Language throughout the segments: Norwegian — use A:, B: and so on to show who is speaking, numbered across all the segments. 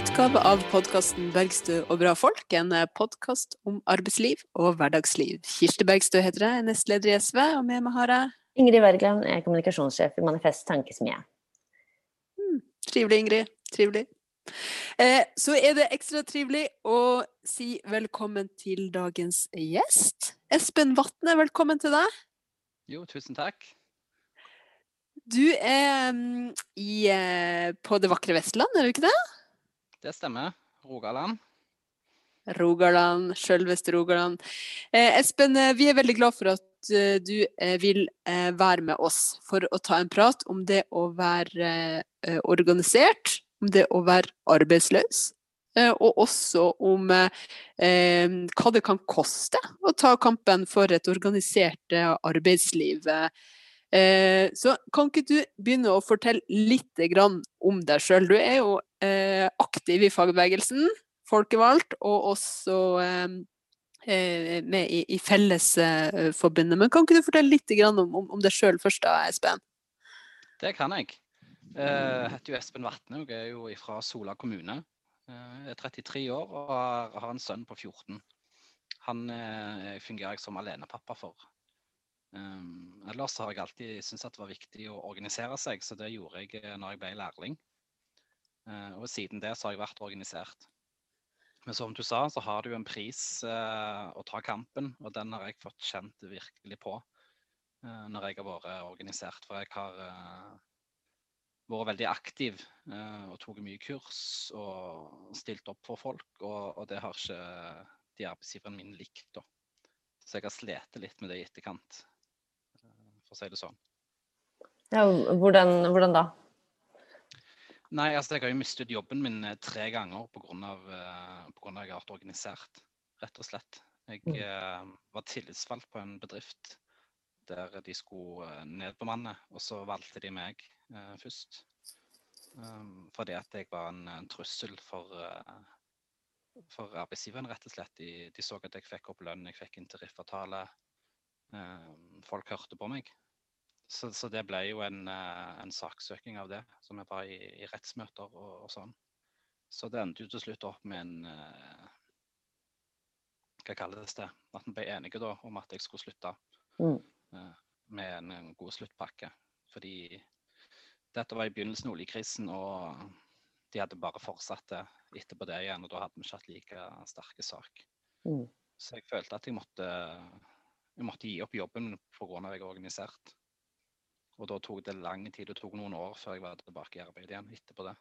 A: utgave av podkasten 'Bergstø og bra folk'. En podkast om arbeidsliv og hverdagsliv. Kirsti Bergstø heter jeg, nestleder i SV, og med meg har jeg
B: Ingrid Wergeland er kommunikasjonssjef i Manifest Tankesmie.
A: hmm, Trivelig, Ingrid. Trivelig. Eh, så er det ekstra trivelig å si velkommen til dagens gjest. Espen Vatne, velkommen til deg.
C: Jo, tusen takk.
A: Du er mm, i, eh, på det vakre Vestland, er du ikke det?
C: Det stemmer. Rogaland.
A: Rogaland, sjølveste Rogaland. Eh, Espen, eh, vi er veldig glad for at eh, du eh, vil være med oss for å ta en prat om det å være organisert, om det å være arbeidsløs, og også om eh, hva det kan koste å ta kampen for et organisert arbeidsliv. Eh, så kan ikke du begynne å fortelle litt om deg sjøl? Du er jo eh, aktiv i fagbevegelsen, folkevalgt, og også eh, med i, Fellesforbundet. Men kan ikke du fortelle litt om, om, deg sjøl først, da, Espen?
C: Det kan jeg. Jeg heter jo Espen Vatne og er jo fra Sola kommune. Jeg er 33 år og har, en sønn på 14. Han fungerer jeg som alenepappa for. Um, ellers har jeg alltid syntes at det var viktig å organisere seg, så det gjorde jeg eh, når jeg ble lærling. Uh, og siden det så har jeg vært organisert. Men som du sa, så har du en pris uh, å ta kampen, og den har jeg fått kjent virkelig på uh, når jeg har vært organisert. For jeg har vært veldig aktiv og tatt mye kurs og stilt opp for folk, og, og det har ikke de arbeidsgiverne mine likt. da. Så jeg har slitt litt med det i etterkant, for å si det sånn.
B: Ja, hvordan, hvordan da?
C: Nei, altså jeg har jo mistet jobben min eh, tre ganger pga. Av at jeg har vært organisert, rett og slett. Jeg
B: Mm.
C: eh, var tillitsvalgt på en bedrift der de skulle eh, nedbemanne, og så valgte de meg eh, først. Um, fordi at jeg var en, en trussel for, uh, for arbeidsgiveren, rett og slett. De, de så at jeg fikk opp lønn, jeg fikk en tariffavtale. Eh, folk hørte på meg. Så, så det ble jo en, eh, en saksøking av det, som jeg var i, i rettsmøter og, og sånn. Så det endte jo til slutt opp med en eh, Hva kalles det? At vi ble enige da om at jeg skulle slutte
B: Mm.
C: med en, en god sluttpakke. Fordi dette var i begynnelsen av oljekrisen, og de hadde bare fortsatt det etterpå det igjen. Og da hadde vi ikke hatt like sterke sak.
B: Mm.
C: Så jeg følte at jeg måtte, jeg måtte gi opp jobben pga. at jeg er organisert. Og da tok det lang tid, det tok noen år før jeg var tilbake i arbeid igjen etterpå det.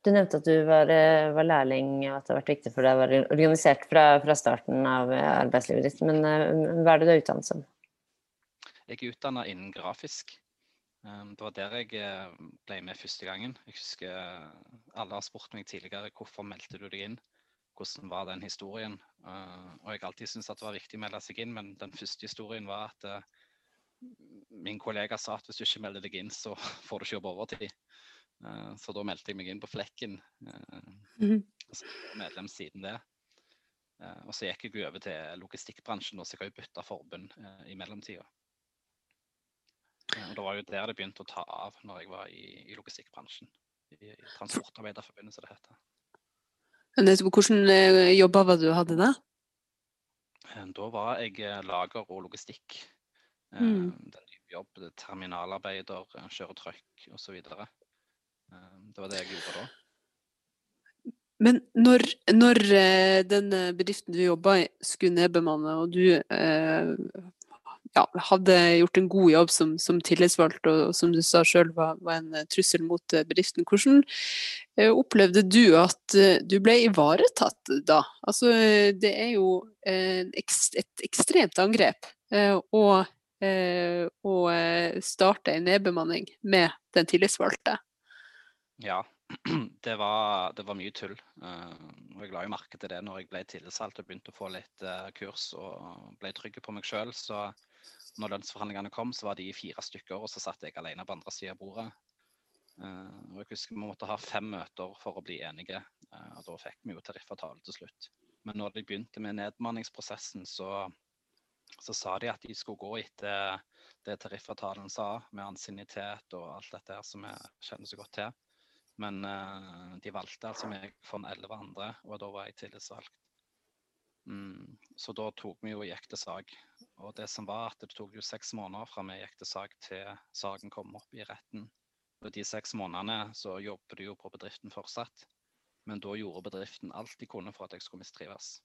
B: Du nevnte at du var, eh, var lærling, og at det har vært viktig for deg å være organisert fra, fra starten av eh, arbeidslivet ditt. Men eh, hva er det du er utdannet som?
C: Jeg er utdanna innen grafisk. Det var der jeg ble med første gangen. Jeg husker alle har spurt meg tidligere hvorfor meldte du deg inn. Hvordan var den historien? Uh, Og jeg har alltid syntes at det var viktig å melde seg inn, men den første historien var at eh, min kollega sa at hvis du ikke melder deg inn, så får du ikke jobbe overtid. Uh, Så da meldte jeg meg inn på flekken.
A: Mm.
C: Og så medlem siden det. Eh, Og så gikk jeg over til logistikkbransjen, og så jeg har jo bytta forbund eh, i mellomtida. Eh, Og det var jo der det begynte å ta av når jeg var i, i logistikkbransjen. I, i Transportarbeiderforbundet, som det heter.
A: Hvilke eh, jobber var du hadde da?
C: Eh, Da var jeg eh, lager og logistikk.
A: Mm.
C: Den jobb. er Terminalarbeider, kjøre trøkk osv. Det var det jeg gjorde da.
A: Men når, når den bedriften du jobba i skulle nedbemanne, og du eh, ja, hadde gjort en god jobb som, som tillitsvalgt, og, som du sa sjøl var, var en eh, trussel mot eh, bedriften, hvordan eh, opplevde du at du ble ivaretatt da? Altså, det er jo et ekstremt angrep å, å starte en nedbemanning med den tillitsvalgte.
C: Ja, det var, det var mye tull. og jeg la jo merke til det når jeg ble tillitsvalgt og begynte å få litt kurs og ble trygg på meg sjøl. Når lønnsforhandlingene kom, så var de fire stykker, og så satt jeg alene på andre sida av bordet. Uh, og jeg husker vi måtte ha fem møter for å bli enige, uh, og da fikk vi jo tariffavtale til slutt. Men når de begynte med nedbemanningsprosessen, så, så sa de at de skulle gå etter det tariffavtalen sa, med ansiennitet og alt dette her som vi kjenner så godt til. Men uh, de valgte altså meg for elleve andre, og da var jeg tillitsvalgt. Mm, så da tok vi jo og gikk til sak. Og det som var at det tok jo seks måneder fra vi gikk til sak til saken kom opp i retten. Og de seks månedene så jobbet du jo på bedriften fortsatt. Men da gjorde bedriften alt de kunne for at jeg skulle mistrives.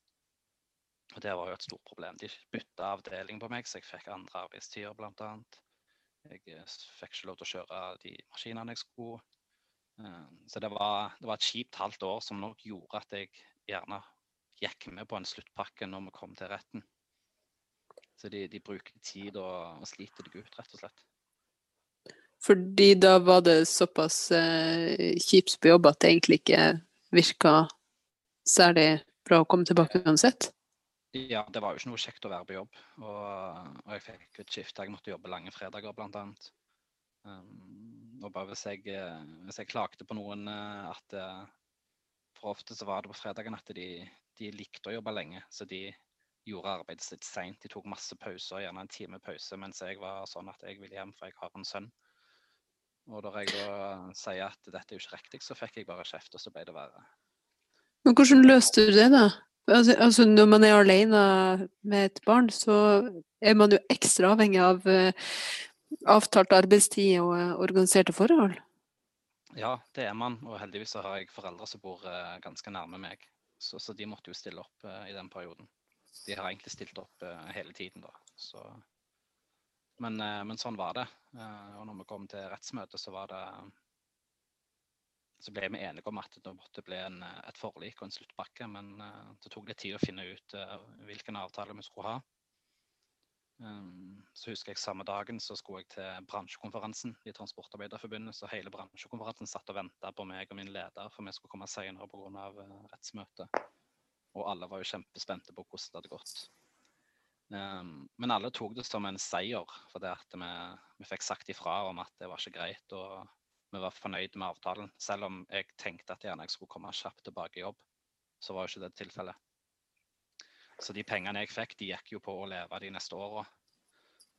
C: Og det var jo et stort problem. De bytta avdeling på meg, så jeg fikk andre arbeidstider bl.a. Jeg eh, fikk ikke lov til å kjøre de maskinene jeg skulle. Eh, så det var, det var et kjipt halvt år som nok gjorde at jeg gjerne gikk med på en sluttpakke når vi kom til retten. Så de, de bruker tid og, og sliter deg ut, rett og slett.
A: Fordi da var det såpass eh, kjipt på jobb at det egentlig ikke virka særlig bra å komme tilbake uansett?
C: Ja, det var jo ikke noe kjekt å være på jobb. Og, og jeg fikk et skifte. Jeg måtte jobbe lange fredager, blant annet. Um, og bare hvis jeg, eh, hvis jeg, klagde på noen eh, at uh, For ofte så var det på fredagen at de, de, likte å jobbe lenge, så de gjorde arbeidet sitt seint. De tok masse pauser, gjerne en time pause, mens jeg var sånn at jeg ville hjem, for jeg har en sønn. Og da jeg da sier at dette er jo ikke riktig, så fikk jeg bare kjeft, og så ble det verre.
A: Men hvordan løste du det, da? Altså, altså, når man er alene med et barn, så er man jo ekstra avhengig av uh, avtalt arbeidstid og uh, organiserte forhold.
C: Ja, det er man. Og heldigvis så har jeg foreldre som bor uh, ganske nærme meg. Så, så, de måtte jo stille opp i den perioden. De har egentlig stilt opp hele tiden, da. Så, men, men, sånn var det. og når vi kom til rettsmøtet, så var det så ble vi enige om at det måtte bli en, et forlik og en sluttpakke. Men uh, det tok litt tid å finne ut hvilken avtale vi skulle ha. Um, så husker jeg samme dagen så skulle jeg til bransjekonferansen i Transportarbeiderforbundet. Så hele bransjekonferansen satt og venta på meg og min leder, for vi skulle komme senere pga. Uh, rettsmøtet. Og alle var jo kjempespente på hvordan det hadde gått. Um, men alle tok det som en seier, for det at vi, vi fikk sagt ifra om at det var ikke greit. og vi var fornøyd med avtalen. Selv om jeg tenkte at gjerne jeg skulle komme kjapt tilbake i jobb, så var jo ikke det tilfellet. Så de pengene jeg fikk, de gikk jo på å leve de neste åra.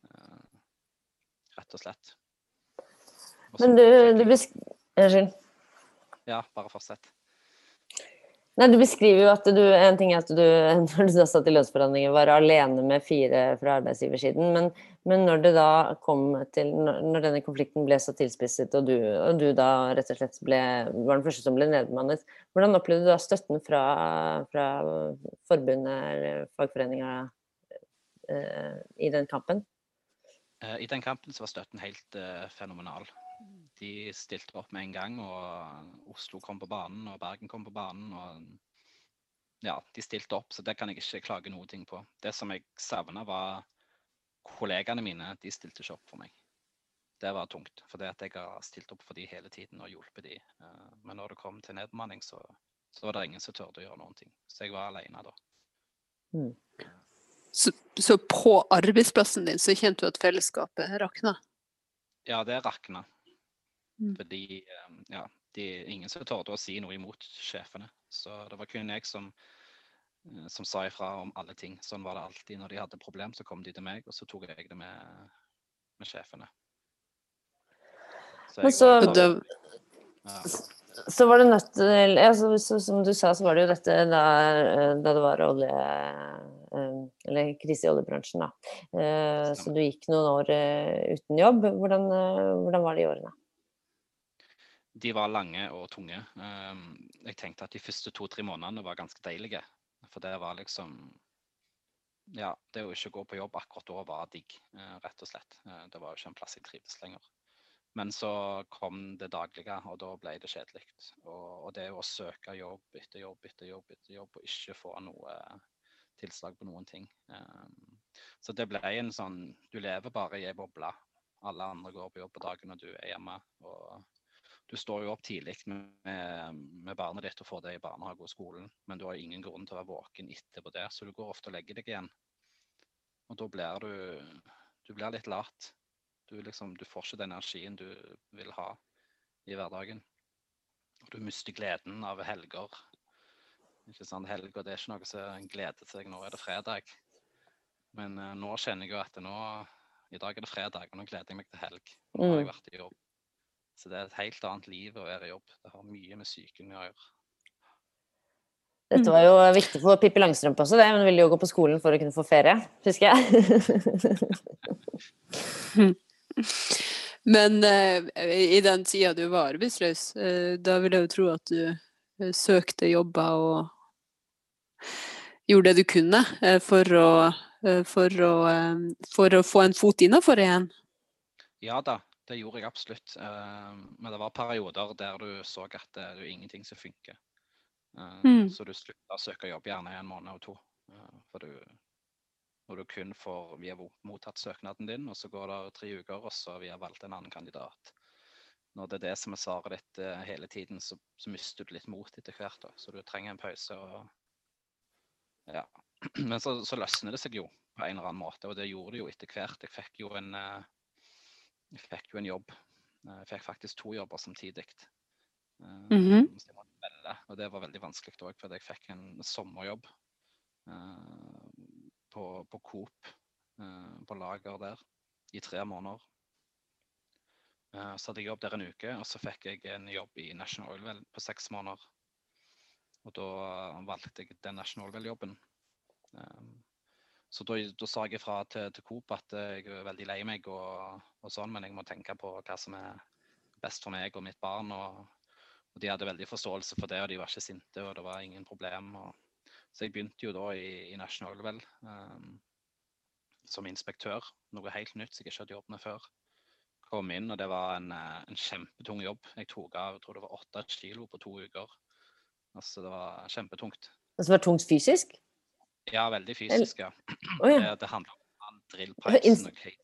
C: Uh, rett og slett.
B: Også Men du, du. Unnskyld.
C: Ja, bare fortsett.
B: Nei, Du beskriver jo at du en ting er at du når du da satt i lønnsforhandlinger var alene med fire fra arbeidsgiversiden, men, men når det da kom til når denne konflikten ble så tilspisset, og du, og du da rett og slett ble, var den første som ble nedbemannet, hvordan opplevde du da støtten fra, fra forbundet eller fagforeninga eh, i den kampen?
C: Eh, I den kampen så var støtten helt uh, fenomenal. De stilte opp med en gang, og Oslo kom på banen, og Bergen kom på banen. og ja, De stilte opp, så det kan jeg ikke klage noe ting på. Det som jeg savna, var kollegaene mine. De stilte ikke opp for meg. Det var tungt, for det at jeg har stilt opp for de hele tiden og hjulpet de. Eh, men når det kom til nedbemanning, så, så var det ingen som turte å gjøre noen ting. Så jeg var alene da.
B: Mm.
A: Så, så, på arbeidsplassen din så kjente du at fellesskapet rakna?
C: Ja, det rakna.
A: Mm.
C: Fordi eh, ja, de, ingen som torde å si noe imot sjefene. Så det var kun jeg som, eh, som sa ifra om alle ting. Sånn var det alltid. Når de hadde problem, så kom de til meg, og så tok jeg det med, med sjefene.
B: Så, så, var, ja. så, var det nødt til ja, så, Som du sa, så var det jo dette da, eh, da det var olje eller krise i oljebransjen. Da. Så du gikk noen år uten jobb. Hvordan, hvordan var de årene?
C: De var lange og tunge. Ehm, jeg tenkte at de første to-tre månedene var ganske deilige. For det var liksom Ja, det å ikke gå på jobb akkurat da var digg, eh, rett og slett. Eh, det var jo ikke en plass jeg trivdes lenger. Men så kom det daglige, og da ble det kjedelig. Og, og, det å søke jobb etter jobb etter jobb etter jobb og ikke få noe tilslag på noen ting. Um, så det ble en sånn Du lever bare i ei boble. Alle andre går på jobb på dagen, og du er hjemme. og du står jo opp tidlig med, med, barnet ditt og får det i barnehage og skolen, men du har ingen grunn til å være våken etterpå det, så du går ofte og legger deg igjen. Og da blir du Du blir litt lat. Du, liksom, du får ikke den energien du vil ha i hverdagen. Og du mister gleden av helger. Ikke sant? Helger det er ikke noe som gleder seg. Nå er det fredag. Men uh, nå kjenner jeg jo at nå, i dag er det fredag, og nå gleder jeg meg til helg. Nå har jeg mm. vært i jobb Så det er et helt annet liv å være i jobb. Det har mye med psyken å gjøre.
B: Dette var jo viktig for Pippi Langstrømpe også, det. Hun ville jo gå på skolen for å kunne få ferie, husker jeg.
A: Men eh, i den tida du var arbeidsløs, eh, da vil jeg jo tro at du eh, søkte jobber og gjorde det du kunne eh, for å, eh, for å, eh, for å få en fot innafor igjen.
C: Ja da, det gjorde jeg absolutt. Eh, Men det var perioder der du så at det er ingenting som funker. Eh,
A: Mm.
C: Så du slutta å søke jobb gjerne i en måned og to. Eh, For du, når du kun får Vi har mottatt søknaden din, og så går det tre uker, og så vi har valgt en annen kandidat. Når det er det som er svaret ditt eh, hele tiden, så, så mister du litt mot etter hvert. da. Så du trenger en pause. og ja. Men så, så løsner det seg jo på en eller annen måte, og det gjorde det jo etter hvert. Jeg fikk jo en, eh, jeg fikk jo en jobb. Eh, Jeg fikk faktisk to jobber samtidig. Mm -hmm. Og det var veldig vanskelig òg, fordi jeg fikk en sommerjobb eh, på, på Coop, på lager der, i tre måneder. Så hadde jeg jobb der en uke, og så fikk jeg en jobb i National Oilwell på seks måneder. Og da valgte jeg den National Oilwell-jobben. Så da, da sa jeg ifra til, til Coop at jeg er veldig lei meg, og, og sånn, men jeg må tenke på hva som er best for meg og mitt barn. Og, og de hadde veldig forståelse for det, og de var ikke sinte, og det var ingen problem. Og, så jeg begynte jo da i, i National um, som inspektør, noe helt nytt som jeg ikke hadde jobbet med før. Kom inn, og det var en, eh, en kjempetung jobb. Jeg tok av jeg tror det var åtte kilo på to uker. Altså, det var kjempetungt.
B: Altså Det var tungt fysisk?
C: Ja, veldig fysisk, ja.
B: Oh, ja.
C: Det, handler om drillpipes.
B: Ins-
C: og hei-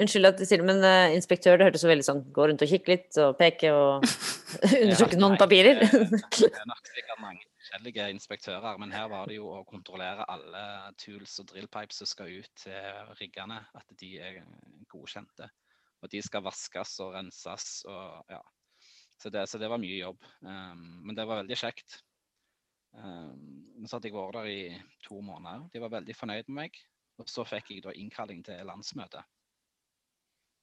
B: Unnskyld at jeg sier det, men uh, inspektør, det hørtes så veldig sånn Gå rundt og kikke litt og peke og undersøke
C: Ja,
B: noen papirer.
C: Det, det er nok sikkert mange forskjellige inspektører, men her var det jo å kontrollere alle tools og drillpipes som skal ut til riggene, at de er godkjente. Og de skal vaskes og renses og ja. Så det, så det var mye jobb. Um, men det var veldig kjekt. Um, så hadde jeg vært der i to måneder. De var veldig fornøyd med meg. Og så fikk jeg da innkalling til landsmøte.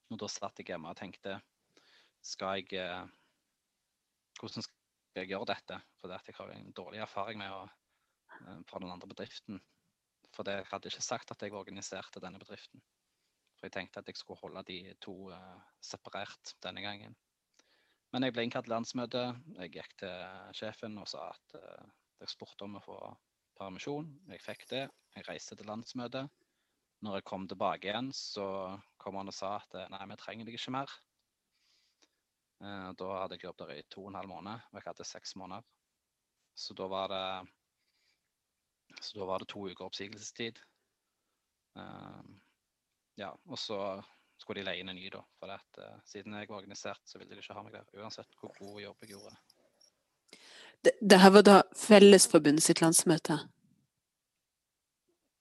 C: Og da satt jeg hjemme og tenkte Skal jeg eh, Hvordan skal jeg gjøre dette? For jeg har en dårlig erfaring med å eh, fra den andre bedriften. For jeg hadde ikke sagt at jeg organiserte denne bedriften. For jeg tenkte at jeg skulle holde de to uh, separert denne gangen. Men jeg ble innkalt til landsmøte. Jeg gikk til sjefen og sa at eh, jeg spurte om å få permisjon. Jeg fikk det. Jeg reiste til landsmøtet. Når jeg kom tilbake igjen, så kom han og sa at eh, nei, vi trenger deg ikke mer. Eh, Da hadde jeg jobbet der i to og en halv måned, og jeg hadde seks måneder. Så da var det da var det to uker oppsigelsestid. Eh, ja, og så skulle de leie inn en ny, da. For at, siden jeg var organisert, så ville de ikke ha meg der. Uansett hvor god jobb jeg gjorde.
A: Det, det her var da Fellesforbundet sitt landsmøte.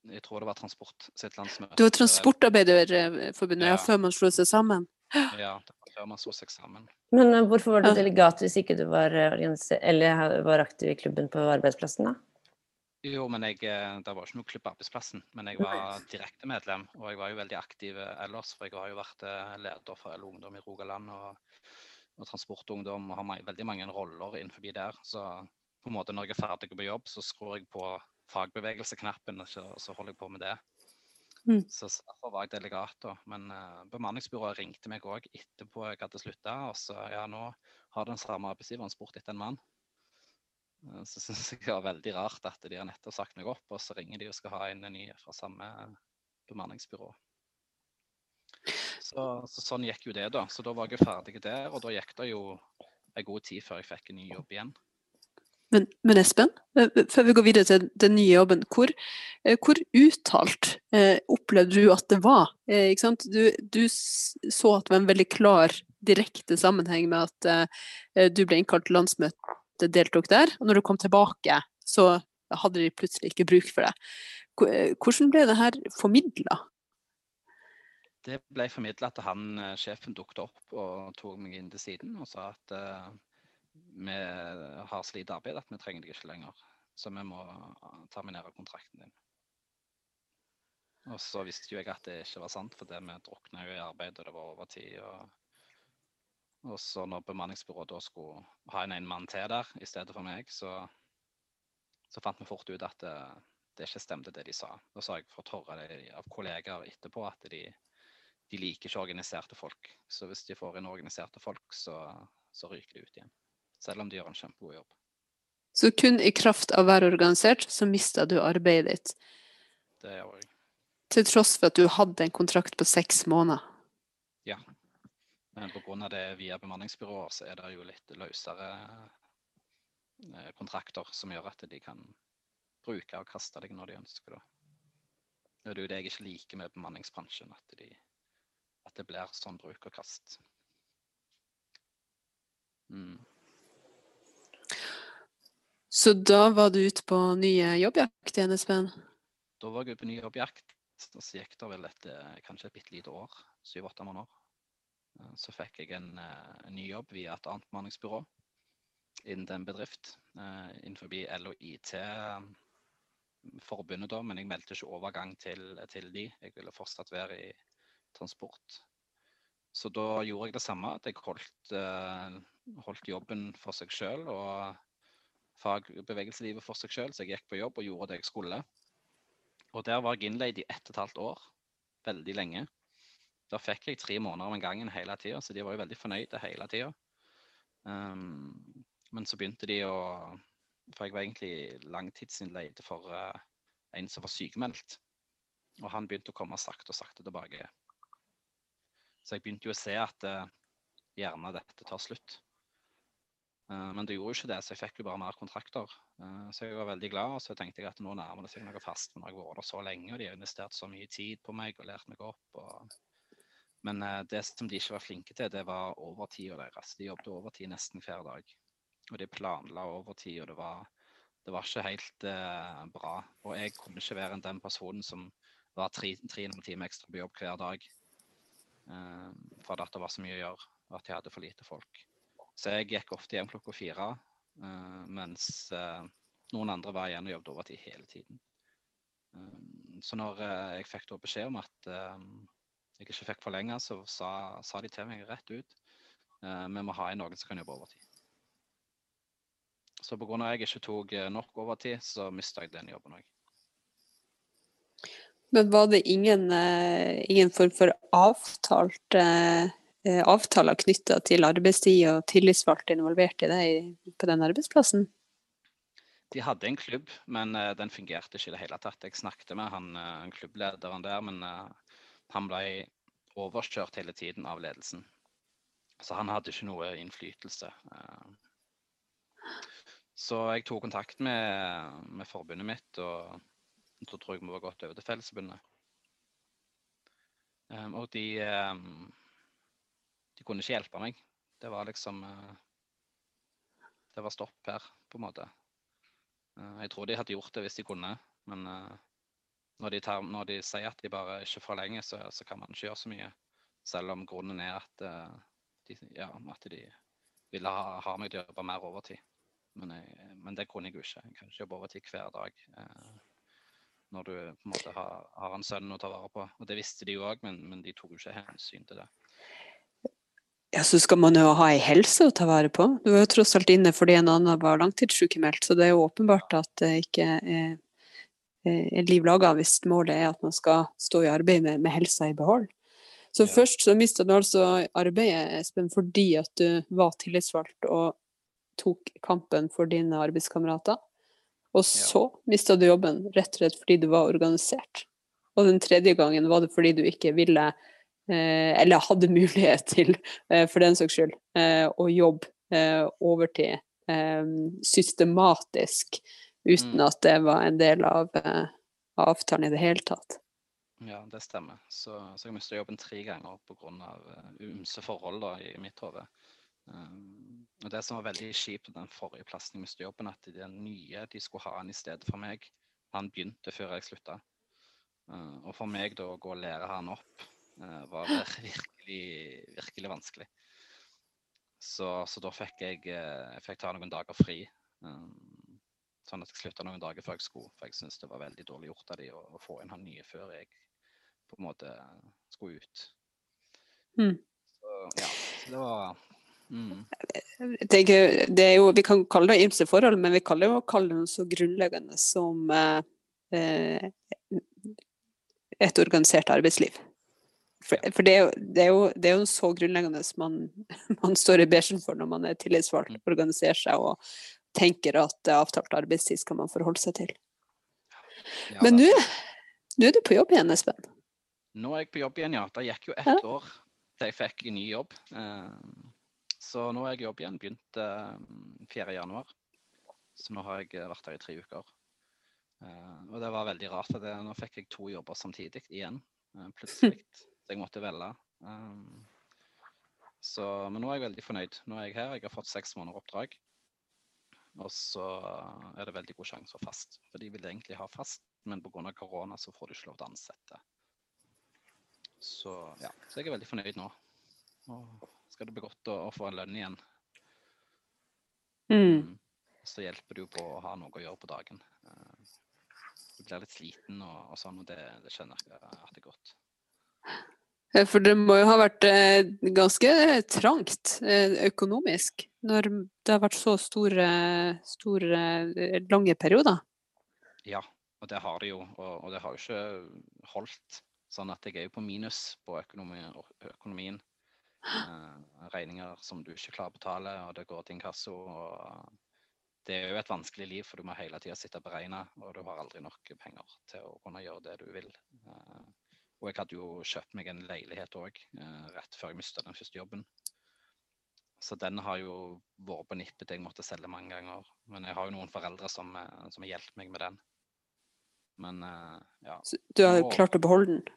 C: Jeg tror det var Transport sitt landsmøte.
A: Det var Transportarbeiderforbundet, ja.
C: Ja.
A: før man slo seg sammen.
C: Ja, det var før man slo seg sammen.
B: Men eh, hvorfor var du delegat hvis ikke du var, eh, eller var aktiv i klubben på arbeidsplassen, da?
C: Jo, men jeg, eh, det var ikke noe klubb på arbeidsplassen. Men jeg var direkte medlem, og jeg var jo veldig aktiv eh, ellers. For jeg har jo vært eh, leder for LO Ungdom i Rogaland og, og Transportungdom har ma- veldig mange roller innenfor der. Så på en måte når jeg er ferdig på jobb, så skrur jeg på fagbevegelseknappen, og så, holder jeg på med det.
A: Mm.
C: Så så derfor var jeg delegat, da. Men uh, bemanningsbyrået ringte meg òg etterpå jeg hadde slutta. Og så ja, nå har den samme arbeidsgiveren spurt etter en mann. Uh, Så syns jeg det var veldig rart at de har nettopp sagt meg opp, og så ringer de og skal ha inn en ny fra samme bemanningsbyrå. Så, så sånn gikk jo det, da. Så da var jeg ferdig der, og da gikk det jo en god tid før jeg fikk en ny jobb igjen.
A: Men, men Espen, eh, før vi går videre til den nye jobben, hvor, eh, hvor uttalt eh, opplevde du at det var? Eh? Du, du så at det var en veldig klar, direkte sammenheng med at eh, du ble innkalt til landsmøte, deltok der, og når du kom tilbake, så hadde de plutselig ikke bruk for det. Eh, Hvordan ble det her formidla?
C: Det ble formidla at han, eh, sjefen dukket opp og tok meg inn til siden og sa at uh, vi har så arbeid at vi trenger deg ikke lenger. Så vi må eh, terminere kontrakten din. Og så visste jo jeg at det ikke var sant, for det vi drukna jo i arbeid, og det var overtid. Og, Og så når bemanningsbyrået da skulle ha en mann til der i stedet for meg, så, så fant vi fort ut at det, det ikke stemte det de sa. Da sa jeg høre det av kollegaer etterpå at de, de liker ikke organiserte folk. Så hvis de får inn organiserte folk, så, så ryker de ut igjen. Selv om de gjør en kjempegod jobb.
A: Så kun i kraft av å være organisert, så mista du arbeidet ditt.
C: Det gjør jeg.
A: Til tross for at du hadde en kontrakt på seks måneder. Ja.
C: Men pga. det via bemanningsbyråer, så er det jo litt løsere eh, kontrakter som gjør at de kan bruke og kaste deg når de ønsker det. Det er jo det jeg ikke liker med bemanningsbransjen, at, de, at det blir sånn bruk og kast. Mm.
A: Så da var du ute på nye jobbjakt i NSB?
C: Da var jeg ute på ny jobbjakt, og så gikk det vel et, eh, kanskje et bitte lite år, syv-åtte måneder. Eh, Så fikk jeg en, eh, en ny jobb via et annet bemanningsbyrå innen en bedrift innenfor LO IT eh, forbundet da, men jeg meldte ikke overgang til, til de. Jeg ville fortsatt være i transport. Så da gjorde jeg det samme, at jeg holdt, eh, holdt jobben for seg sjøl og fagbevegelseslivet for seg sjøl, så jeg gikk på jobb og gjorde det jeg skulle. Og der var jeg innleid i ett og et halvt år, veldig lenge. Da fikk jeg tre måneder om gangen hele tida, så de var jo veldig fornøyde hele tida. Um, men så begynte de å For jeg var egentlig langtidsinnleid for uh, en som var sykemeldt. Og han begynte å komme sakte og sakte tilbake. Så jeg begynte jo å se at eh, gjerne dette tar slutt. Eh, men det gjorde jo ikke det, så jeg fikk jo bare mer kontrakter. Eh, så jeg var veldig glad. Og så tenkte jeg at nå nærmer det seg noe fast. Men jeg har vært der så lenge, og de har investert så mye tid på meg og lært meg opp. Og... Men eh, det som de ikke var flinke til, det var overtida deres. De jobbet overtid nesten hver dag. Og de planla overtid, og det var, det var ikke helt eh, bra. Og jeg kunne ikke være den personen som var tre, tre og en halv time ekstra på jobb hver dag. Eh, for at det var så mye å gjøre, og at jeg hadde for lite folk. Så jeg gikk ofte hjem klokka fire, eh, mens eh, noen andre var igjen og jobbet overtid hele tiden. Eh, så når eh, jeg fikk beskjed om at eh, jeg ikke fikk forlenga, så sa, sa de til meg rett ut vi må ha inn noen som kan jobbe overtid. Så pga. at jeg ikke tok nok overtid, så mista jeg den jobben òg.
A: Men var det ingen, eh, ingen form for avtalt eh, eh, avtaler knytta til arbeidstid og tillitsvalgte involvert i det på den arbeidsplassen?
C: De hadde en klubb, men den fungerte ikke i det hele tatt. Jeg snakket med han, han klubblederen der, men han ble overkjørt hele tiden av ledelsen. Så han hadde ikke noe innflytelse. Så jeg tok kontakt med, med forbundet mitt, og så tror jeg vi var gått over til Fellesforbundet. Um, og de, um, de kunne ikke hjelpe meg. Det var liksom uh, Det var stopp her, på en måte. Uh, Jeg tror de hadde gjort det hvis de kunne, men uh, når de, tar, når de sier at de bare ikke forlenger, så, så kan man ikke gjøre så mye. Selv om grunnen er at, de, ja, at de ville ha, ha meg til å jobbe mer overtid. Men, jeg, men det kunne jeg jo ikke. Jeg kan ikke jobbe overtid hver dag eh, når du på en måte har, har en sønn å ta vare på. Og det visste de jo òg, men, men de tok jo ikke hensyn til det.
A: Ja, så skal man jo ha ei helse å ta vare på. Du var jo tross alt inne fordi en annen var langtidssykemeldt, så det er jo åpenbart at det ikke er, er liv laga hvis målet er at man skal stå i arbeid med, med helsa i behold. Så
C: Ja.
A: først så mista du altså arbeidet, Espen, fordi at du var tillitsvalgt og tok kampen for dine arbeidskamerater. Og så mista du jobben rett og slett fordi du var organisert. Og den tredje gangen var det fordi du ikke ville eh, eller hadde mulighet til, eh, for den saks skyld, eh, å jobbe eh, overtid systematisk uten
C: Mm.
A: at det var en del av avtalen i det hele tatt.
C: Ja, det stemmer. Så, så jeg mista jobben tre ganger pga. Ymse forhold da, i mitt hode. Og det som var veldig kjipt med den forrige plassen jeg mistet jobben, at den nye de skulle ha han i stedet for meg, han begynte før jeg slutta. Uh, og for meg da å gå og lære han opp uh, var virkelig, virkelig vanskelig. Så, så da fikk jeg, uh, jeg fikk ta noen dager fri. Um, sånn at jeg slutta noen dager før jeg skulle. For jeg syntes det var veldig dårlig gjort av de å, å få inn han nye før jeg på en måte skulle ut.
A: Mm.
C: Så, ja, så det var Mm.
A: Jeg tenker, det er jo, vi kan kalle det ymse forhold, men vi kan jo kalle det noe så grunnleggende som eh, et organisert arbeidsliv. For, for det, er jo, det, er jo, det er jo så grunnleggende man, man står i bresjen for når man er tillitsvalgt,
C: Mm.
A: organiserer seg og tenker at avtalt arbeidstid skal man forholde seg til.
C: Ja,
A: Men nå nå er du på jobb igjen, Espen.
C: Nå er jeg på jobb igjen, ja. Det gikk jo ett
A: Ja.
C: år til jeg fikk en ny jobb. Eh, Så nå er jeg i jobb igjen. Begynte eh, 4. januar. Så nå har jeg eh, vært her i tre uker. Eh, Og det var veldig rart, det, nå fikk jeg to jobber samtidig igjen. Plutselig. Så jeg måtte velge. Så, men nå er jeg veldig fornøyd. Nå er jeg her. Jeg har fått seks måneder oppdrag. Og så er det veldig god sjanse for fast. For de vil egentlig ha fast, men pga. korona så får du ikke lov til å ansette. Så ja, så jeg er veldig fornøyd nå. Og skal det bli godt å, å få en lønn igjen.
A: Mm.
C: Så hjelper det jo på å ha noe å gjøre på dagen. Eh, Du blir litt sliten og, og sånn, og det, det kjenner jeg at det er godt.
A: For det må jo ha vært eh, ganske trangt eh, økonomisk når det har vært så store, store lange perioder.
C: Ja, og det har det jo. Og, og det har jo ikke holdt. Sånn at jeg er jo på minus på økonomien. Eh, regninger som du ikke klarer å betale, og det går til inkasso. og Det er jo et vanskelig liv, for du må hele tida sitte og beregne, og du har aldri nok penger til å kunne gjøre det du vil. Eh, og jeg hadde jo kjøpt meg en leilighet òg, rett før jeg mista den første jobben. Så den har jo vært på nippet. Jeg måtte selge mange ganger. Men jeg har jo noen foreldre som, eh, som har hjulpet meg med den. Men eh, ja.
A: Så Du har klart å beholde den.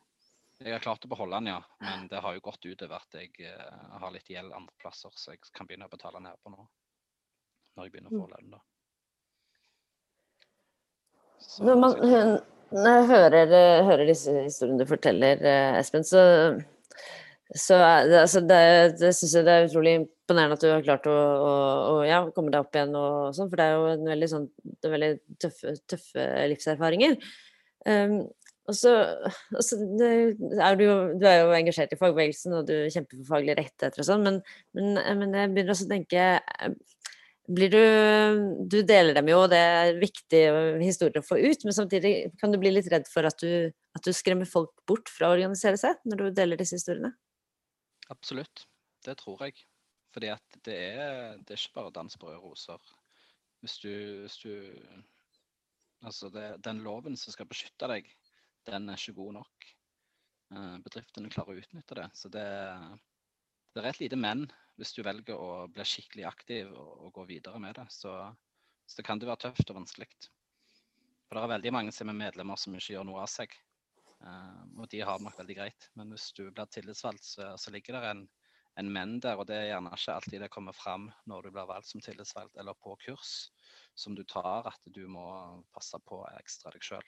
C: Jeg har klart å beholde den, ja. Men det har jo gått utover at jeg eh, har litt gjeld andre plasser, så jeg kan begynne å betale ned på nå. Når jeg begynner å få lønn, da. Så-
B: Når, man, når jeg hører, eh, hører disse historiene du forteller, eh, Espen, så, så altså det, det syns jeg det er utrolig imponerende at du har klart å, å, å ja, komme deg opp igjen og sånn, for det er jo en veldig, sånn, det veldig tøffe, tøffe livserfaringer. Um, og så, og så er du, du er jo engasjert i fagbevegelsen, og du kjemper for faglige rettigheter og sånn, men, men, men jeg begynner også å tenke eh, blir du Du deler dem jo, og det er viktig historier å få ut, men samtidig kan du bli litt redd for at du, at du skremmer folk bort fra å organisere seg når du deler disse historiene?
C: Absolutt. Det tror jeg. Fordi at det er, det er ikke bare dans på røde roser. Hvis du, hvis du Altså, det, den loven som skal beskytte deg, den er ikke god nok. Eh, bedriftene klarer å utnytte det. Så det, det er et lite men hvis du velger å bli skikkelig aktiv og, og gå videre med det. Så, så kan det være tøft og vanskelig. For det er veldig mange som er medlemmer som ikke gjør noe av seg. Eh, og de har det nok veldig greit. Men hvis du blir tillitsvalgt, så, så ligger det en, en menn der, og det er gjerne ikke alltid det kommer fram når du blir valgt som tillitsvalgt eller på kurs som du tar, at du må passe på ekstra deg sjøl.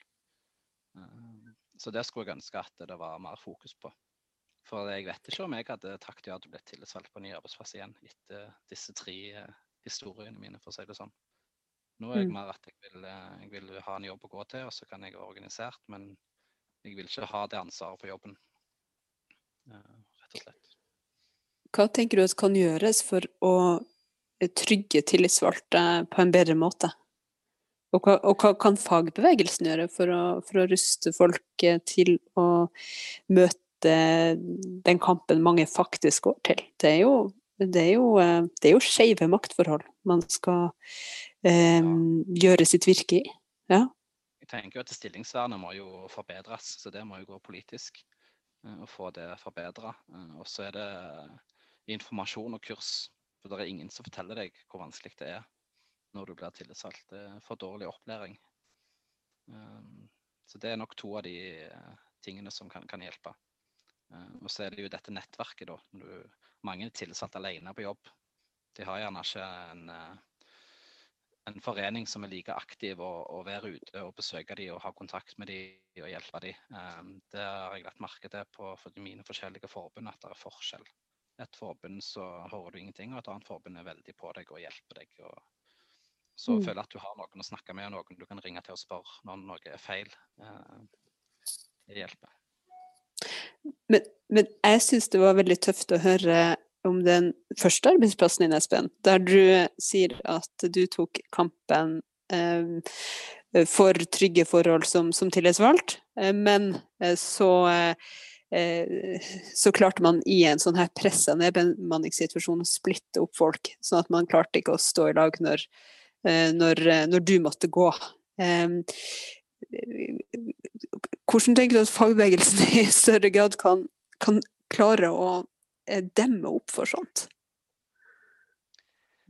C: Så det skulle jeg ønske at det var mer fokus på. For jeg vet ikke om jeg hadde takket ja til å bli tillitsvalgt på ny arbeidsplass igjen etter disse tre eh, historiene mine, for å si det sånn. Nå er jeg
A: Mm.
C: mer at jeg vil, eh, jeg vil ha en jobb å gå til, og så kan jeg være organisert, men jeg vil ikke ha det ansvaret på jobben. Eh, Rett og slett.
A: Hva tenker du at kan gjøres for å eh, trygge tillitsvalgte på en bedre måte? Og hva, og hva kan fagbevegelsen gjøre for å, for å ruste folk eh, til å møte den kampen mange faktisk går til? Det er jo, det er jo, eh, det er jo skeive maktforhold man skal eh, gjøre sitt virke i. Ja.
C: Jeg tenker jo at Stillingsvernet må jo forbedres, så det må jo gå politisk. Å Og få det forbedra. Og så er det informasjon og kurs. For det er ingen som forteller deg hvor vanskelig det er når du blir tillitsvalgt. Det er for dårlig opplæring. Um, Så det er nok to av de eh, tingene som kan, kan hjelpe. Eh, Og så er det jo dette nettverket, da. Du, mange er tilsatt alene på jobb. De har gjerne ikke en eh, en forening som er like aktiv og, og være ute og besøke dem og ha kontakt med dem og hjelpe de. Um, det har jeg lagt merke til på mine forskjellige forbund, at det er forskjell. Et forbund så hører du ingenting, og et annet forbund er veldig på deg og hjelper deg. Og så
A: Mm.
C: føler jeg at du har noen å snakke med, og noen du kan ringe til og spørre når noe er feil. Uh, det hjelper.
A: Men, men jeg syns det var veldig tøft å høre om den første arbeidsplassen din, Espen, der du sier at du tok kampen eh, for trygge forhold som, som tillitsvalgt, eh, men eh, så eh, så klarte man i en sånn her pressa nedbemanningssituasjon å splitte opp folk, sånn at man klarte ikke å stå i lag når, når, når du måtte gå. Hvordan tenker du at fagbevegelsen i større grad kan, kan klare å eh, demme opp for sånt?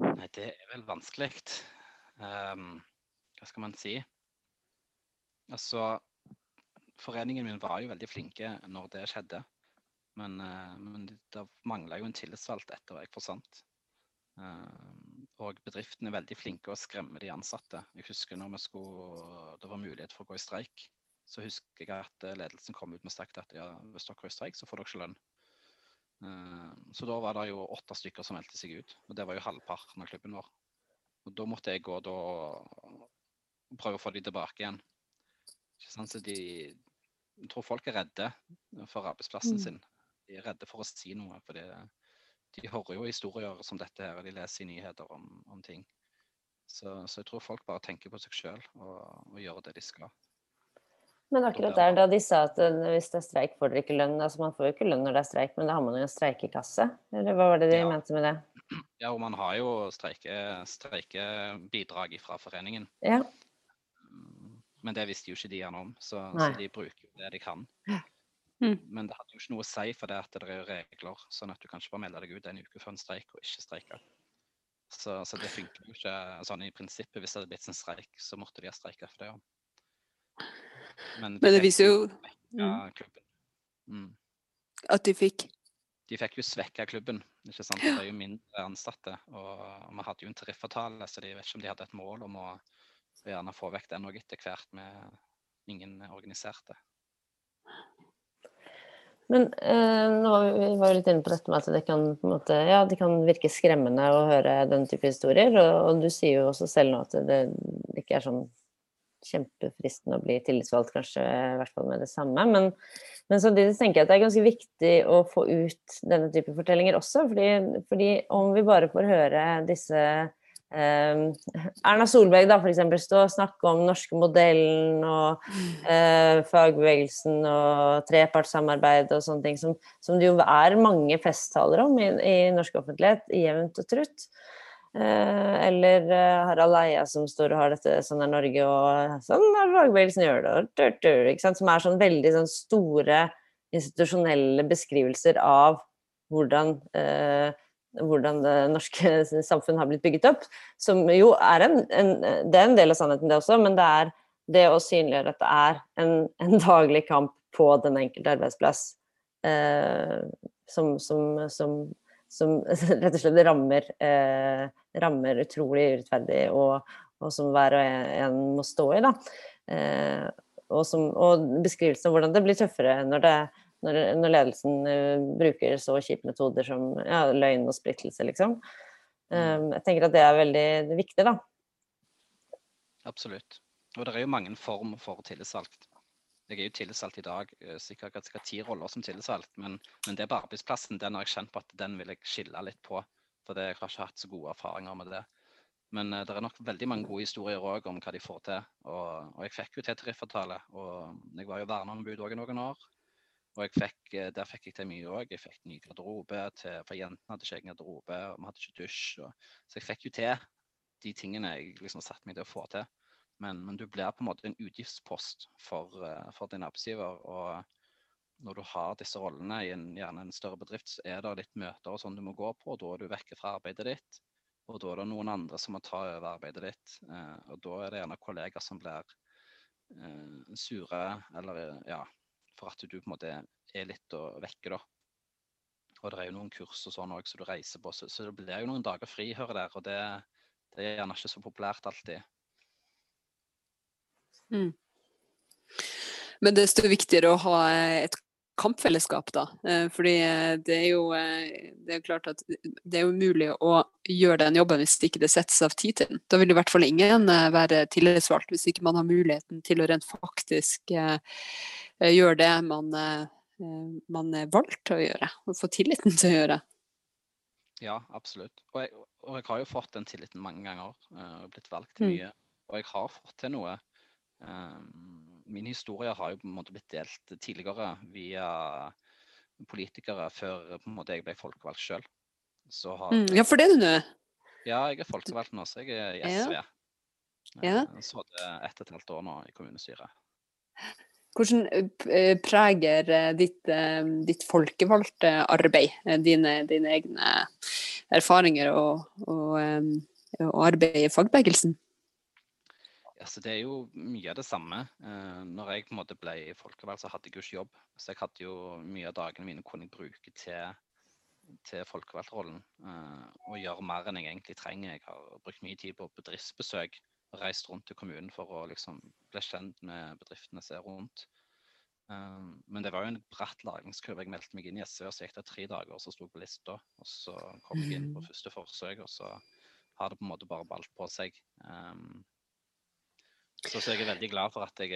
C: Nei, det er vel vanskelig. Um, hva skal man si? Altså, foreningen min var jo veldig flinke når det skjedde. Men, uh, men det mangla jo en tillitsvalgt etter jeg forsvant. Og bedriftene er veldig flinke å skremme de ansatte. Jeg husker når skulle, det var mulighet for å gå i streik, så husker jeg at ledelsen kom ut med sagt at ja, hvis dere er i streik, så får dere ikke lønn. Eh, så da var det jo åtte stykker som meldte seg ut, og det var jo halvparten av klubben vår. Og da måtte jeg gå da og prøve å få de tilbake igjen. Så de, jeg tror folk er redde for arbeidsplassen mm. sin. De er redde for å si noe. For de hører jo historier som dette her, og de leser i nyheter om, om ting. Så, så, jeg tror folk bare tenker på seg sjøl og, og gjør det de skal.
B: Men akkurat der da de sa at eh, hvis det er streik, får dere ikke lønn. Altså man får jo ikke lønn når det er streik, men da har man jo en streikekasse. Eller hva var det de ja. mente med det?
C: Ja, og man har jo streikebidrag streike fra foreningen.
B: Ja.
C: Men det visste jo ikke de gjerne om, så, så, de bruker det de kan. Mm. Men det hadde jo ikke noe å si for det at det er regler, sånn at du kan ikke bare melde deg ut en uke før en streik og ikke streike. Så, så, det funker jo ikke sånn i prinsippet. Hvis det hadde blitt en streik, så måtte de ha streika for det òg.
A: Men, Men det viser jo mm.
C: mm.
A: At de fikk
C: De fikk jo svekka klubben. ikke sant? Det er jo mindre ansatte. Og vi hadde jo en tariffavtale, så de vet ikke om de hadde et mål om å gjerne få vekk den òg etter hvert med ingen organiserte.
B: Men eh, nå var vi litt inne på dette med at det kan, måte, ja, det kan virke skremmende å høre den type historier. Og, og, du sier jo også selv nå at det, det ikke er sånn kjempefristende å bli tillitsvalgt, kanskje i hvert fall med det samme. Men, men samtidig tenker jeg at det er ganske viktig å få ut denne type fortellinger også. Fordi, fordi om vi bare får høre disse Erna Solberg da f.eks. stå og snakke om norske modellen og eh, fagbevegelsen og trepartssamarbeid og sånne ting, som, som det jo er mange festtaler om i, i norsk offentlighet, jevnt og trutt. Eh, eller eh, Harald Eia som står og har dette sånn er Norge og sånn er fagbevegelsen gjør det, og Som er sånn veldig sånn store institusjonelle beskrivelser av hvordan, eh, hvordan det norske samfunn har blitt bygget opp. Som jo er en, en, Det er en del av sannheten, det også, men det er det å synliggjøre at det er en, en daglig kamp på den enkelte arbeidsplass eh, som, som, som som rett og slett rammer, eh, rammer utrolig urettferdig, og, og, som hver og en må stå i. Da. Eh, og, og, beskrivelsen av hvordan det blir tøffere når, det, når, når ledelsen uh, bruker så kjipe metoder som ja, løgn og splittelse, liksom. Um, jeg tenker at det er veldig viktig, da.
C: Absolutt. Og det er jo mange former for tillitsvalgt. Jeg er jo tillitsvalgt i dag, eh, sikkert skal ti roller som tillitsvalgt, men, men, det på arbeidsplassen den har jeg kjent på at den vil jeg skille litt på. For det, jeg har ikke hatt så gode erfaringer med det. Men uh, det er nok veldig mange gode historier òg om hva de får til. Og, og jeg fikk jo til tariffavtale. Og jeg var jo verneombud òg i noen år. Og fikk, eh, der fikk jeg til mye òg. Jeg fikk ny garderobe til, for jentene hadde ikke egen garderobe, og vi hadde ikke dusj. Og, så jeg fikk jo til de tingene jeg liksom satte meg til å få til. Men, men, du blir på en måte en utgiftspost for, uh, for din arbeidsgiver. Og når du har disse rollene i en, gjerne en større bedrift, så er det litt møter og sånn du må gå på. og Da er du vekke fra arbeidet ditt. Og da er det noen andre som må ta over arbeidet ditt. Uh, og da er det gjerne kollegaer som blir uh, sure, eller ja, for at du på en måte er litt vekke, da. Og det er jo noen kurs og sånn òg som du reiser på, så, så, det blir jo noen dager fri og der. Og det, det er gjerne ikke så populært alltid.
A: Mm. Men desto viktigere å ha et kampfellesskap, da. Eh, fordi eh, det er jo eh, det er klart at det er umulig å gjøre den jobben hvis ikke det settes av tid til den. Da vil i hvert fall ingen være tillitsvalgt hvis ikke man har muligheten til å rent faktisk gjøre det man, man er valgt til å gjøre, og få tilliten til å gjøre.
C: Ja, absolutt. Og jeg, og jeg har jo fått den tilliten mange ganger eh, og blitt valgt til
A: Mm.
C: mye. Og jeg har fått til noe. Um, min historie har jo på en måte blitt delt tidligere via politikere før på en måte jeg ble folkevalgt sjøl. Har
A: Mm. Ja, for det er du nå.
C: Ja, jeg er folkevalgt nå, så jeg er i SV.
A: Ja.
C: Ja. Så det ett og et halvt år nå i kommunestyret.
A: Hvordan eh, preger eh, ditt, eh, ditt folkevalgte arbeid eh, dine, dine egne erfaringer og, og, eh, og arbeid i fagbevegelsen?
C: Ja, så Det er jo mye av det samme. Eh, når jeg på en måte ble folkevalgt, så hadde jeg jo ikke jobb. Så jeg hadde jo mye av dagene mine kunne jeg bruke til, til folkevalgtrollen. Eh, og gjøre mer enn jeg egentlig trenger. Jeg har brukt mye tid på bedriftsbesøk. Reist rundt til kommunen for å liksom bli kjent med bedriftene som er rundt. Um, men det var jo en bratt lagringskurve. Jeg meldte meg inn i SV, og så gikk det tre dager, og så sto jeg på lista. Og så kom jeg inn på første forsøk, og så har det på en måte bare balt på seg. Um, så, så jeg er veldig glad for at jeg,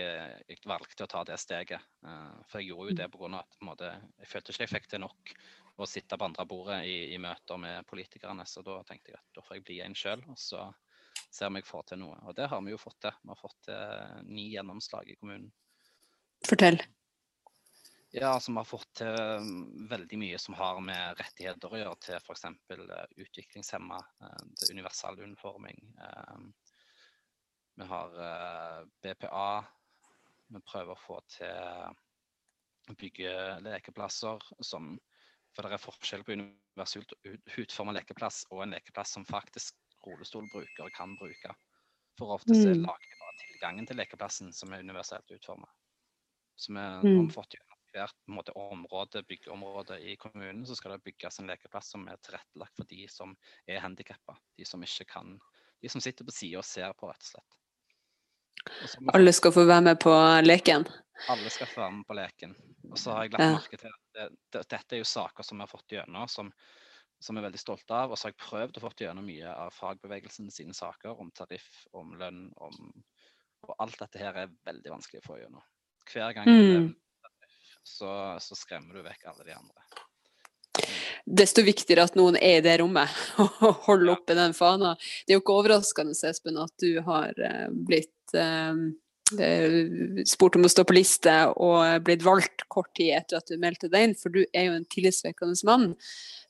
C: jeg valgte å ta det steget. Uh, for jeg gjorde jo det pga. at på en måte, jeg følte ikke jeg fikk til nok å sitte på andre bordet i, i møter med politikerne. Så da tenkte jeg at da får jeg bli en sjøl, og så ser om jeg får til noe. Og det har vi jo fått til. Vi har fått til ni gjennomslag i kommunen.
A: Fortell.
C: Ja, altså vi har fått til mm, veldig mye som har med rettigheter å gjøre, til f.eks. utviklingshemma, eh, til universell uniforming. eh, Vi har eh, BPA. Vi prøver å få til å bygge lekeplasser som For det er forskjell på universelt utforma lekeplass og en lekeplass som faktisk rullestolbrukere kan bruke. For ofte så
A: Mm.
C: lager vi bare tilgangen til lekeplassen som er universelt utformet. Så vi
A: Mm.
C: fått gjennom hvert måte, område, byggeområde i kommunen, så skal det bygges en lekeplass som er tilrettelagt for de som er handikappa. De som ikke kan De som sitter på sida og ser på, rett og slett. Og så har vi
A: Alle skal få være med på leken.
C: alle skal få være med på leken. Og så har jeg lagt merke til at det, det, dette er jo saker som vi har fått gjennom, som, som vi er veldig stolte av. Og så har jeg prøvd å få gjennom mye av fagbevegelsen sine saker om tariff, om lønn, om Og alt dette her er veldig vanskelig å få gjennom. Hver gang
A: Mm.
C: så, så skremmer du vekk alle de andre.
A: Desto viktigere at noen er i det rommet og holder oppe den fana. Det er jo ikke overraskende, Espen, at du har eh, blitt eh, spurt om å stå på liste og blitt valgt kort tid etter at du meldte deg inn, for du er jo en tillitsvekkende mann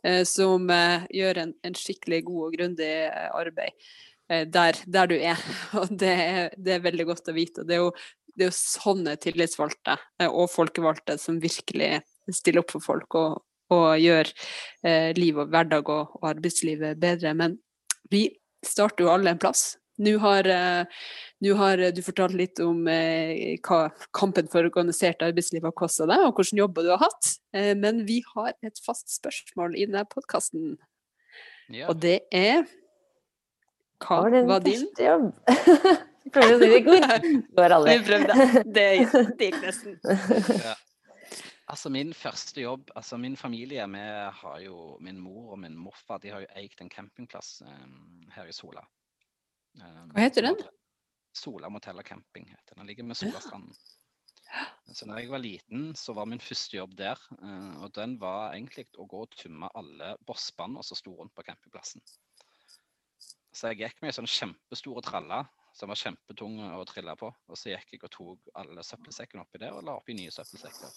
A: eh, som eh, gjør en, en skikkelig god og grundig eh, arbeid eh, der, der du er. Og det er, det er veldig godt å vite. og Det er jo, det er jo sånne tillitsvalgte eh, og folkevalgte som virkelig stiller opp for folk og, og gjør eh, liv og hverdag og, og arbeidslivet bedre. Men vi starter jo alle en plass. Nå har, eh, nå har du fortalt litt om eh, hva kampen for organisert arbeidsliv har kosta deg, og hvilke jobber du har hatt. Eh, men vi har et fast spørsmål i denne podkasten,
C: Ja,
A: og det er Hva
B: var din
A: var din?
B: første jobb? Prøver å si det godt. går. Går aldri.
A: Vi prøvde. Det, det gikk nesten.
C: Altså Min første jobb altså Min familie vi har jo Min mor og min morfar de har jo eid en campingplass um, her i Sola. Eh,
A: Hva heter den?
C: Sola motell og camping. heter Den Den ligger med Solastranden. Så når jeg var liten, så var min første jobb der. eh, og den var egentlig å gå og tømme alle bossbånd som sto rundt på campingplassen. Så jeg gikk med ei sånn kjempestore tralle som var kjempetung å trille på. Og så gikk jeg og tok alle søppelsekkene oppi der og la oppi nye søppelsekker.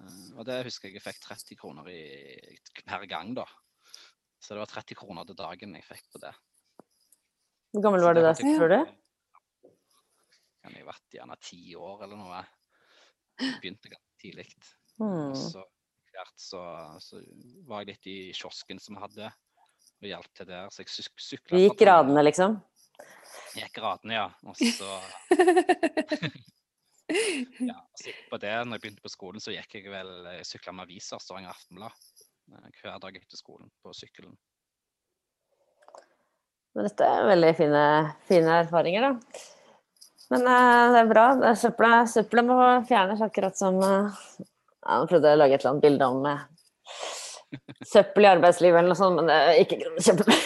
C: Eh, og det husker jeg jeg fikk 30 kroner i, per gang, da. Så det var 30 kroner til dagen jeg fikk på det.
B: Hvor gammel var du da, tror du?
C: Kan jeg ha vært gjerne ti år eller noe. Begynte ganske tidlig.
B: Hmm.
C: så så, så var jeg litt i kiosken som vi hadde, og hjalp til der. Så jeg syk sykla
B: Du gikk gradene, liksom?
C: Gikk gradene, ja. Og så, ja, på det, når jeg begynte på skolen, så gikk jeg vel Jeg sykla med aviser, Stavanger Aftenblad, eh, hver dag etter skolen på sykkelen.
B: Men dette er veldig fine, fine erfaringer, da. Men uh, det er bra. Det Søppelet, søppelet må fjernes, akkurat som uh, Jeg prøvde å lage et eller annet bilde om uh, søppel i arbeidslivet eller noe sånt, men det er ikke søppel.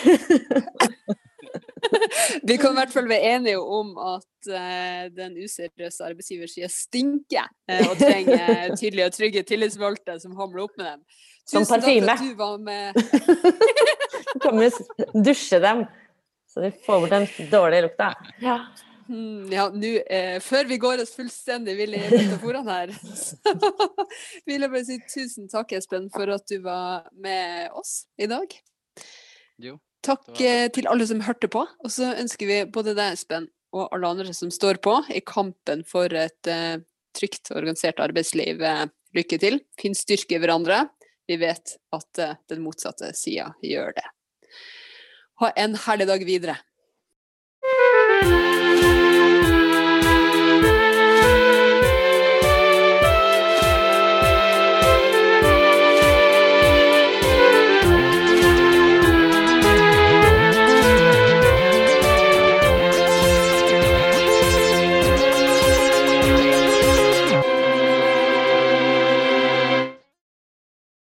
A: Vi kan i hvert fall være enige om at uh, den useriøse arbeidsgiversida stinker uh, og trenger tydelige og trygge tillitsvalgte som hamler opp med dem.
B: Som
A: Tusen takk
B: parfyme.
A: for at du var med.
B: Du kan jo dusje dem, så de får bort den dårlige lukta. Ja.
A: Hmm, ja, nå, eh, før vi går oss fullstendig vill i metaforene her, så vil jeg bare si tusen takk, Espen, for at du var med oss i dag.
C: Jo.
A: Takk eh, til alle som hørte på. Og så ønsker vi både deg, Espen, og alle andre som står på i kampen for et eh, trygt og organisert arbeidsliv, eh, lykke til. Finn styrke i hverandre. Vi vet at eh, den motsatte sida gjør det. Ha en herlig dag videre.